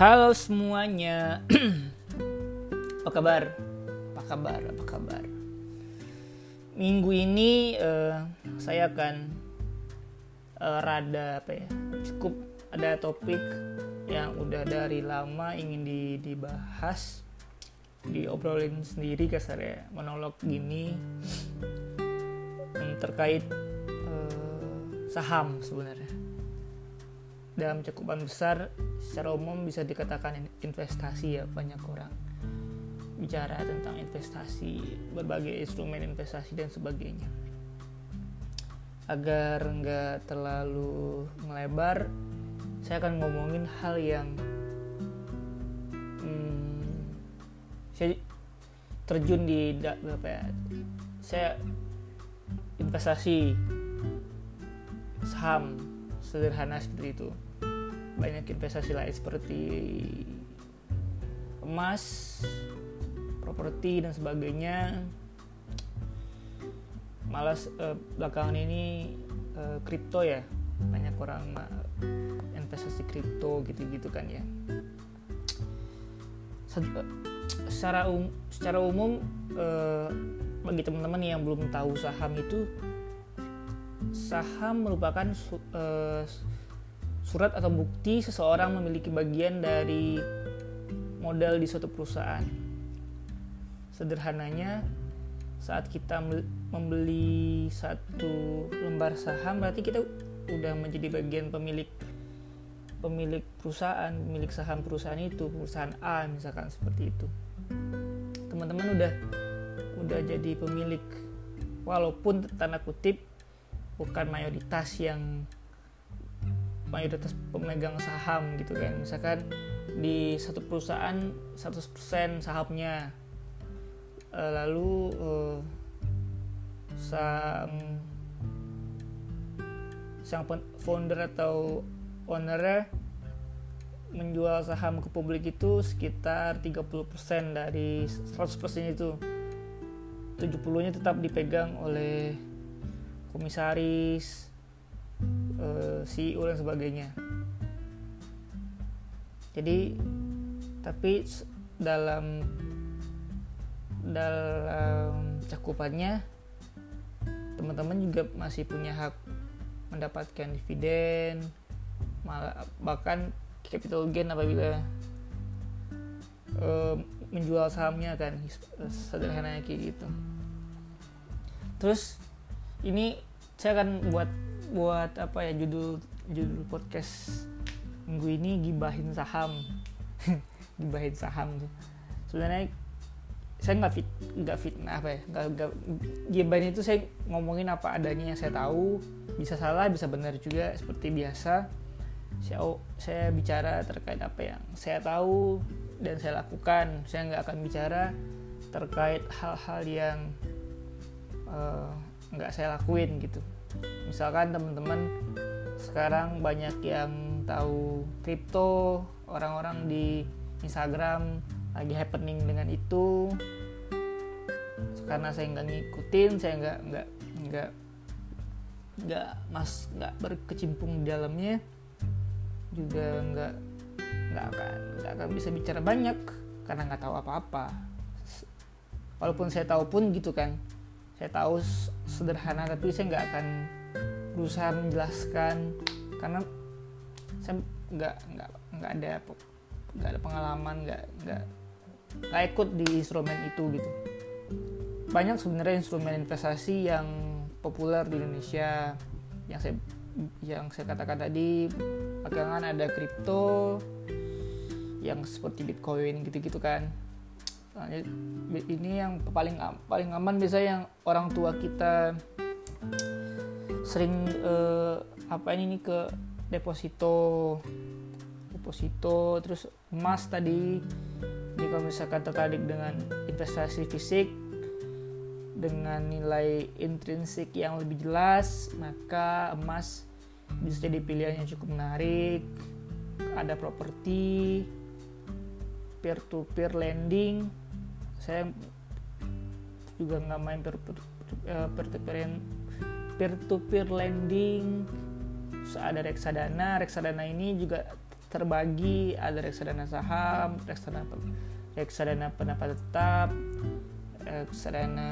Halo semuanya. apa kabar? Apa kabar? Apa kabar? Minggu ini uh, saya akan uh, rada apa ya? Cukup ada topik yang udah dari lama ingin di, dibahas, diobrolin sendiri kasarnya, monolog gini terkait uh, saham sebenarnya dalam cakupan besar secara umum bisa dikatakan investasi ya banyak orang bicara tentang investasi berbagai instrumen investasi dan sebagainya. Agar nggak terlalu melebar saya akan ngomongin hal yang hmm, saya terjun di apa ya saya investasi saham sederhana seperti itu banyak investasi lain seperti emas properti dan sebagainya. Malas eh, belakangan ini eh, ya banyak orang uh, investasi kripto gitu-gitu kan ya. Secara um, secara umum eh, bagi teman-teman yang belum tahu saham itu saham merupakan uh, surat atau bukti seseorang memiliki bagian dari modal di suatu perusahaan. Sederhananya, saat kita membeli satu lembar saham berarti kita udah menjadi bagian pemilik pemilik perusahaan, pemilik saham perusahaan itu, perusahaan A misalkan seperti itu. Teman-teman udah udah jadi pemilik walaupun tanda kutip bukan mayoritas yang mayoritas pemegang saham gitu kan. Misalkan di satu perusahaan 100% sahamnya. Eh, lalu uh, sang sang founder atau owner menjual saham ke publik itu sekitar 30% dari 100% itu. 70-nya tetap dipegang oleh komisaris, eh, CEO dan sebagainya. Jadi tapi dalam dalam cakupannya teman-teman juga masih punya hak mendapatkan dividen malah bahkan capital gain apabila uh, menjual sahamnya kan sederhananya kayak gitu terus ini saya akan buat buat apa ya judul judul podcast minggu ini gibahin saham. Gibahin saham tuh. Sebenarnya saya nggak fit nggak fitnah apa ya nggak nggak gibahin itu saya ngomongin apa adanya yang saya tahu. Bisa salah bisa benar juga seperti biasa. Saya saya bicara terkait apa yang saya tahu dan saya lakukan. Saya nggak akan bicara terkait hal-hal yang uh, nggak saya lakuin gitu misalkan teman-teman sekarang banyak yang tahu kripto orang-orang di Instagram lagi happening dengan itu. Karena saya nggak ngikutin saya nggak nggak nggak nggak mas nggak berkecimpung di dalamnya juga nggak nggak akan nggak akan bisa bicara banyak karena nggak tahu apa-apa. Walaupun saya tahu pun gitu kan saya tahu sederhana tapi saya nggak akan berusaha menjelaskan karena saya nggak nggak nggak ada nggak ada pengalaman nggak nggak nggak ikut di instrumen itu gitu. Banyak sebenarnya instrumen investasi yang populer di Indonesia yang saya yang saya katakan tadi belakangan ada kripto yang seperti bitcoin gitu-gitu kan ini yang paling paling aman biasanya yang orang tua kita sering eh, apa ini ke deposito deposito terus emas tadi. Jika misalkan tertarik dengan investasi fisik dengan nilai intrinsik yang lebih jelas maka emas bisa jadi pilihan yang cukup menarik. Ada properti peer to peer lending saya juga nggak main peer to eh, peer, to peer lending ada reksadana reksadana ini juga terbagi. Ada reksadana saham reksadana reksadana pendapat tetap reksadana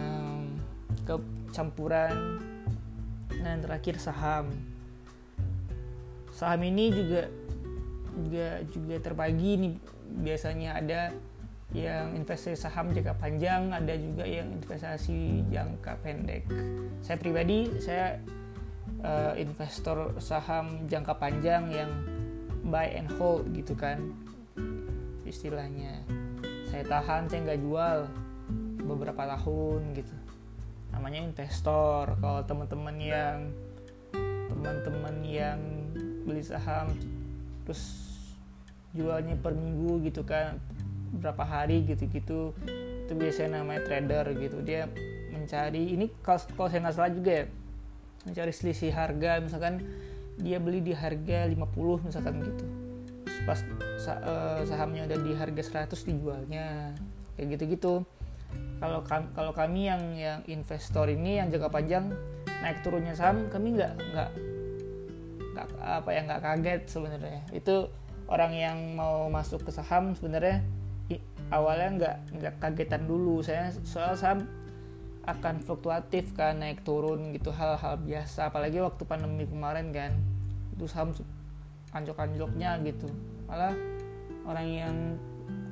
kecampuran dan terakhir saham. Saham ini juga juga juga terbagi nih. Biasanya ada yang investasi saham jangka panjang, ada juga yang investasi jangka pendek. Saya pribadi saya uh, investor saham jangka panjang yang buy and hold gitu kan istilahnya. Saya tahan, saya nggak jual beberapa tahun gitu. Namanya investor. Kalau teman-teman yang teman-teman yang beli saham terus jualnya per minggu gitu kan berapa hari gitu-gitu. Itu biasanya namanya trader gitu. Dia mencari ini kalau, kalau saya nggak salah juga ya mencari selisih harga. Misalkan dia beli di harga 50 misalkan gitu. Terus pas uh, sahamnya udah di harga 100 dijualnya. Kayak gitu-gitu. Kalau kalau kami yang yang investor ini yang jangka panjang naik turunnya saham kami nggak nggak apa ya nggak kaget sebenarnya. Itu orang yang mau masuk ke saham sebenarnya awalnya nggak nggak kagetan dulu. Saya soal saham akan fluktuatif kan naik turun gitu hal-hal biasa. Apalagi waktu pandemi kemarin kan itu saham anjlok-anjloknya gitu. Malah orang yang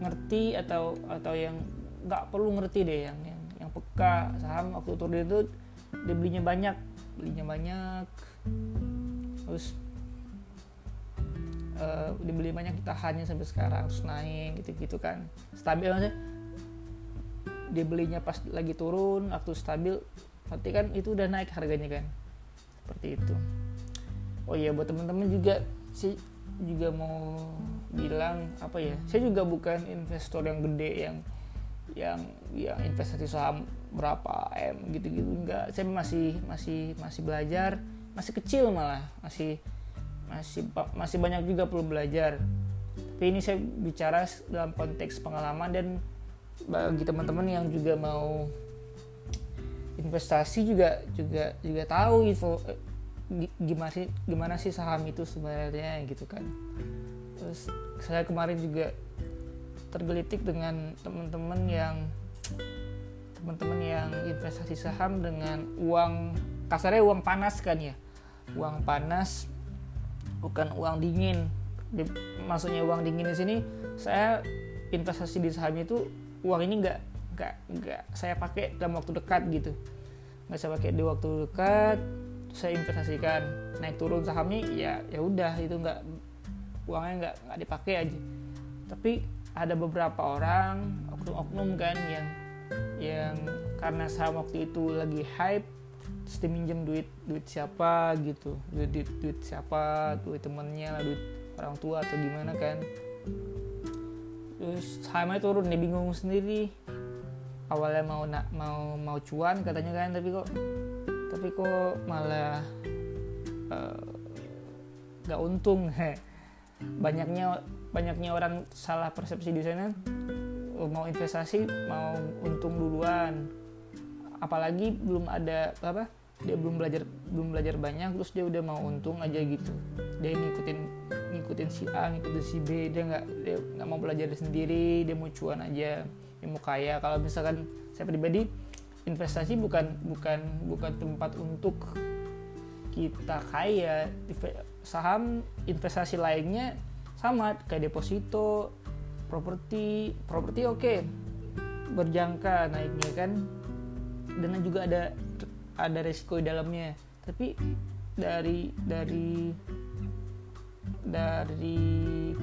ngerti atau atau yang nggak perlu ngerti deh yang yang yang peka saham waktu turun itu dia belinya banyak belinya banyak. Terus uh, dibeli banyak kita hanya sampai sekarang terus naik gitu-gitu kan. Stabil aja dia belinya pas lagi turun waktu stabil berarti kan itu udah naik harganya kan? Seperti itu. Oh iya buat teman-teman juga sih juga mau bilang apa ya? Saya juga bukan investor yang gede yang yang yang investasi saham berapa m gitu-gitu enggak. Saya masih masih masih belajar masih kecil malah masih masih masih banyak juga perlu belajar. Tapi ini saya bicara dalam konteks pengalaman dan bagi teman-teman yang juga mau investasi juga juga juga tahu info eh, gimana sih gimana sih saham itu sebenarnya gitu kan. Terus saya kemarin juga tergelitik dengan teman-teman yang teman-teman yang investasi saham dengan uang kasarnya uang panas kan ya. Uang panas bukan uang dingin. Di, maksudnya uang dingin di sini saya investasi di saham itu uang ini nggak nggak nggak saya pakai dalam waktu dekat gitu. Nggak saya pakai di waktu dekat saya investasikan. Naik turun sahamnya ya ya udah itu nggak uangnya nggak nggak dipakai aja. Tapi ada beberapa orang oknum-oknum kan yang yang karena saham waktu itu lagi hype terus diminjem duit duit siapa gitu. Duit duit, duit siapa duit temennya duit orang tua atau gimana kan. Terus sahamnya turun dia bingung sendiri. Awalnya mau nak mau mau cuan katanya kan tapi kok tapi kok malah uh, eh, gak untung. Banyaknya banyaknya orang salah persepsi di sana. Mau investasi mau untung duluan. Apalagi belum ada apa dia belum belajar belum belajar banyak terus dia udah mau untung aja gitu. Dia ngikutin ngikutin si A ngikutin si B dia nggak dia nggak mau belajar sendiri dia mau cuan aja dia mau kaya. Kalau misalkan saya pribadi investasi bukan bukan bukan tempat untuk kita kaya. Saham investasi lainnya sama kayak deposito properti properti oke okay. berjangka naiknya kan. Dan juga ada ada resiko di dalamnya. Tapi dari dari dari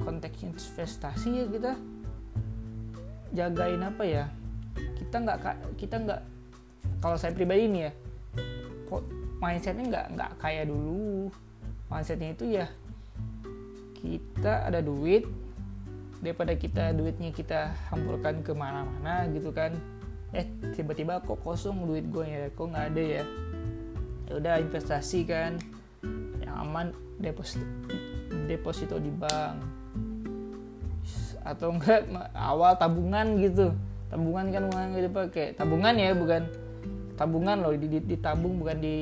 konteks investasi ya kita jagain apa ya? Kita nggak kita nggak kalau saya pribadi nih ya mindsetnya nggak nggak kaya dulu. Mindsetnya itu ya kita ada duit daripada kita duitnya kita hampurkan ke mana-mana gitu kan eh tiba-tiba kok kosong duit gue ya? Kok nggak ada ya? Ya udah investasi kan. Yang aman deposito deposito di bank. Atau enggak awal tabungan gitu. Tabungan kan uang gitu pakai tabungan ya bukan tabungan loh. Ditabung bukan di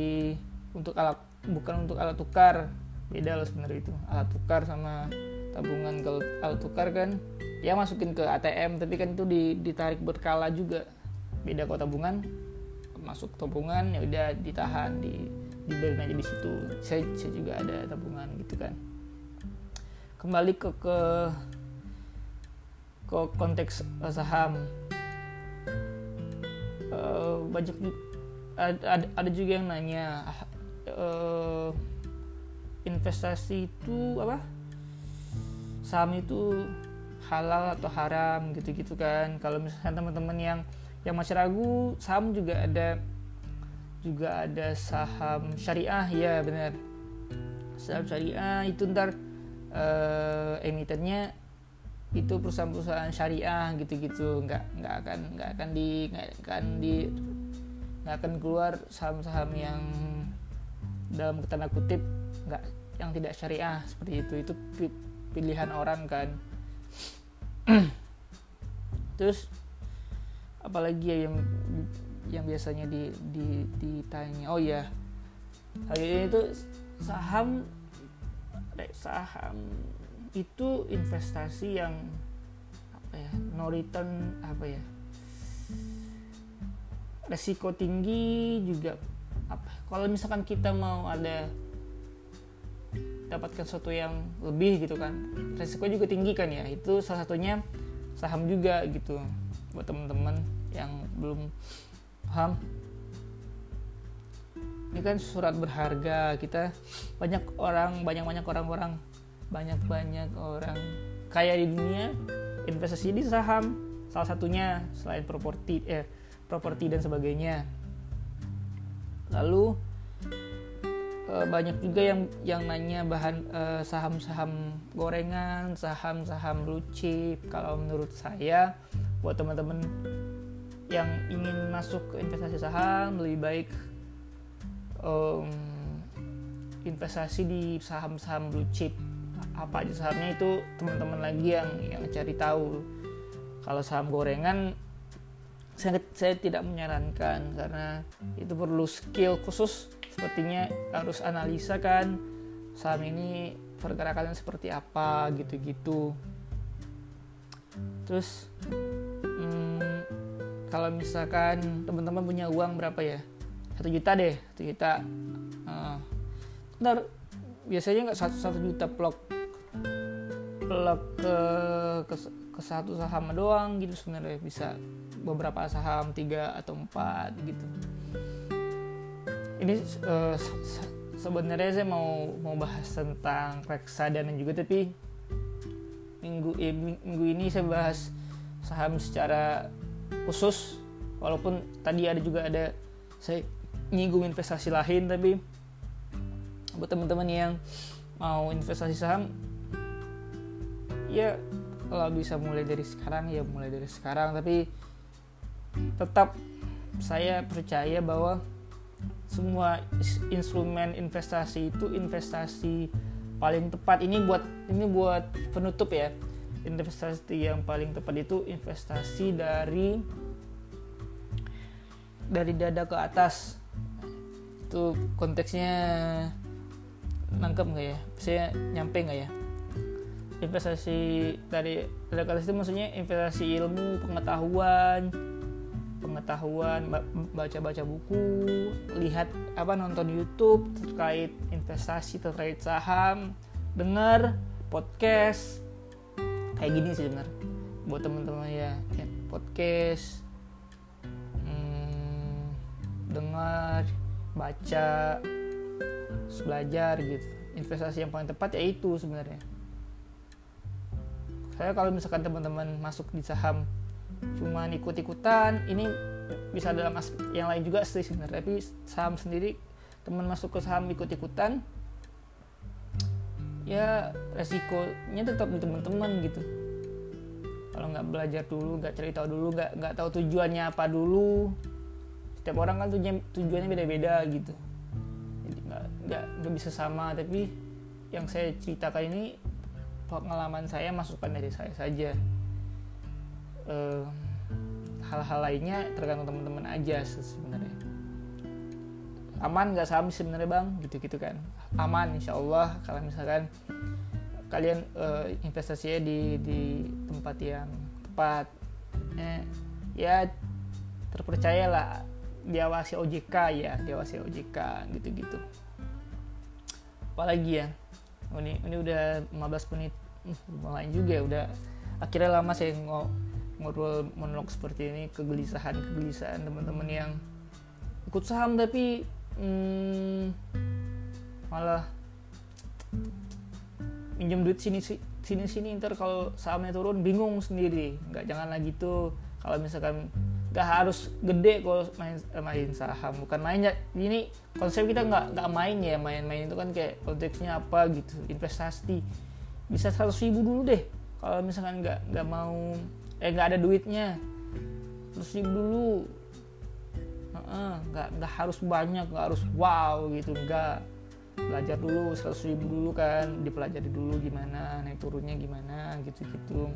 untuk alat bukan untuk alat tukar. Beda loh sebenarnya itu. Alat tukar sama tabungan kalau kalau tukar kan. Ya masukin ke ATM tapi kan itu ditarik berkala juga beda kalau tabungan masuk tabungan ya udah ditahan di dibeli aja di situ. Saya, saya juga ada tabungan gitu kan. Kembali ke ke ke konteks saham. Uh, banyak ada, ada juga yang nanya uh, investasi itu apa? Saham itu halal atau haram gitu-gitu kan. Kalau misalnya teman-teman yang yang masih ragu saham juga ada juga ada saham syariah ya benar. Saham syariah itu ntar uh, emitennya itu perusahaan-perusahaan syariah gitu-gitu. Nggak nggak akan nggak akan di nggak akan di nggak akan keluar saham-saham yang dalam tanda kutip nggak yang tidak syariah seperti itu. Itu pilihan orang kan. Terus apalagi ya yang yang biasanya di, di ditanya oh ya hari ini itu saham saham itu investasi yang apa ya no return apa ya resiko tinggi juga apa kalau misalkan kita mau ada dapatkan sesuatu yang lebih gitu kan resiko juga tinggi kan ya. Itu salah satunya saham juga gitu buat teman-teman yang belum paham. Ini kan surat berharga kita. Banyak orang banyak banyak orang-orang banyak banyak orang kaya di dunia investasi di saham salah satunya selain properti eh properti dan sebagainya. Lalu uh, banyak juga yang yang nanya bahan uh, saham-saham gorengan, saham-saham blue chip. Kalau menurut saya buat teman-teman yang ingin masuk ke investasi saham lebih baik um, investasi di saham-saham blue chip. Apa aja sahamnya itu teman-teman lagi yang yang cari tahu. Kalau saham gorengan saya, saya tidak menyarankan karena itu perlu skill khusus sepertinya harus analisa kan saham ini pergerakannya seperti apa gitu-gitu terus kalau misalkan teman-teman punya uang berapa ya? Satu juta deh satu juta. Uh, ntar biasanya nggak satu satu juta plok plok ke, ke ke satu saham doang gitu sebenarnya. Bisa beberapa saham tiga atau empat gitu. Ini uh, sebenarnya saya mau mau bahas tentang reksadana juga tapi minggu eh, minggu ini saya bahas saham secara khusus walaupun tadi ada juga ada saya nyinggung investasi lain tapi buat teman-teman yang mau investasi saham ya kalau bisa mulai dari sekarang ya mulai dari sekarang. Tapi tetap saya percaya bahwa semua instrumen investasi itu investasi paling tepat. Ini buat ini buat penutup ya investasi yang paling tepat itu investasi dari dari dada ke atas. Itu konteksnya nangkep nggak ya? Saya nyampe nggak ya? Investasi dari dada ke atas itu maksudnya investasi ilmu pengetahuan pengetahuan baca-baca buku lihat apa nonton YouTube terkait investasi terkait saham dengar podcast kayak gini sih benar buat teman-teman ya, podcast hmm, dengar baca belajar gitu. Investasi yang paling tepat ya itu sebenarnya. Saya kalau misalkan teman-teman masuk di saham cuman ikut-ikutan ini bisa dalam aspek yang lain juga sih sebenarnya. Tapi saham sendiri teman masuk ke saham ikut-ikutan ya resikonya tetap di teman-teman gitu. Kalau nggak belajar dulu nggak cari tahu dulu nggak nggak tahu tujuannya apa dulu. Setiap orang kan tujuan tujuannya beda-beda gitu. Jadi nggak nggak nggak bisa sama. Tapi yang saya ceritakan ini pengalaman saya masukan dari saya saja. Hal hal-hal lainnya tergantung teman-teman aja sebenarnya aman nggak saham sebenarnya bang. Gitu gitu kan. Aman insya Allah kalau misalkan kalian uh, investasinya di di tempat yang tepat. Eh, ya terpercayalah diawasi OJK ya diawasi OJK gitu-gitu. Apalagi ya ini ini udah 15 menit uh, juga ya udah akhirnya lama saya ng ngobrol monolog seperti ini kegelisahan kegelisahan teman-teman yang ikut saham tapi hmm, malah minjem duit sini sini sini ntar kalau sahamnya turun bingung sendiri. Nggak jangan lagi tuh. Kalau misalkan nggak harus gede kalau main main saham. Bukan mainnya ini konsep kita nggak nggak main ya. Main-main itu kan kayak konteksnya apa gitu investasi. Bisa seratus ribu dulu deh. Kalau misalkan nggak nggak mau eh nggak ada duitnya seratus ribu dulu nggak uh, nggak harus banyak nggak harus wow gitu nggak. Belajar dulu seratus ribu dulu kan dipelajari dulu gimana naik turunnya gimana gitu gitu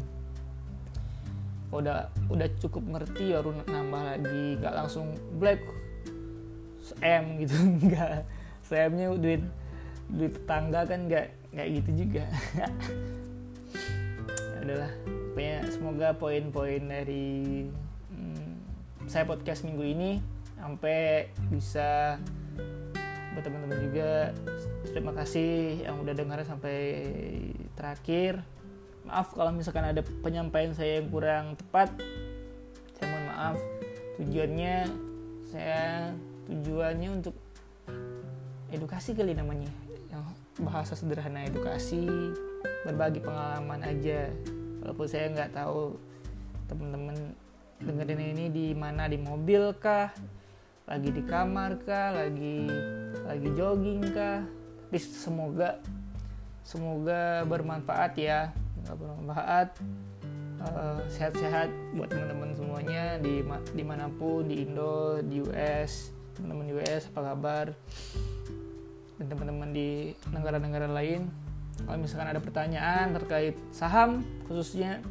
udah udah cukup ngerti baru nambah lagi. Nggak langsung black m gitu nggak. Nya duit duit tetangga kan nggak nggak gitu juga. Adalah semoga poin-poin dari hmm, saya podcast minggu ini sampai bisa buat teman-teman juga. Terima kasih yang udah dengar sampai terakhir. Maaf kalau misalkan ada penyampaian saya yang kurang tepat. Saya mohon maaf. Tujuannya saya tujuannya untuk edukasi kali namanya. Yang bahasa sederhana edukasi berbagi pengalaman aja. Walaupun saya nggak tahu teman-teman dengerin ini di mana di mobil kah lagi di kamar kah? Lagi lagi jogging kah? Tapi semoga semoga bermanfaat ya. Bermanfaat. Uh, sehat-sehat buat teman-teman semuanya di di mana pun di Indo di US teman-teman US apa kabar? Dan teman-teman di negara-negara lain. Kalau misalkan ada pertanyaan terkait saham khususnya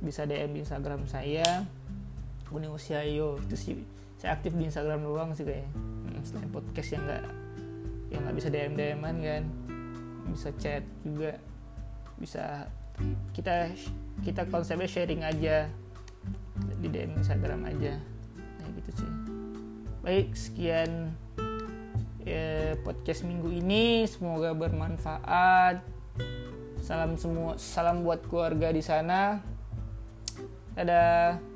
bisa DM di Instagram saya. Kuning Usiayo itu sih saya aktif di Instagram doang sih kayaknya. Hmm, selain podcast yang nggak yang nggak bisa DM DMan kan. Bisa chat juga. Bisa kita kita konsepnya sharing aja. Di DM Instagram aja. Nah gitu sih. Baik sekian ya, podcast minggu ini. Semoga bermanfaat. Salam semua salam buat keluarga di sana. Dadah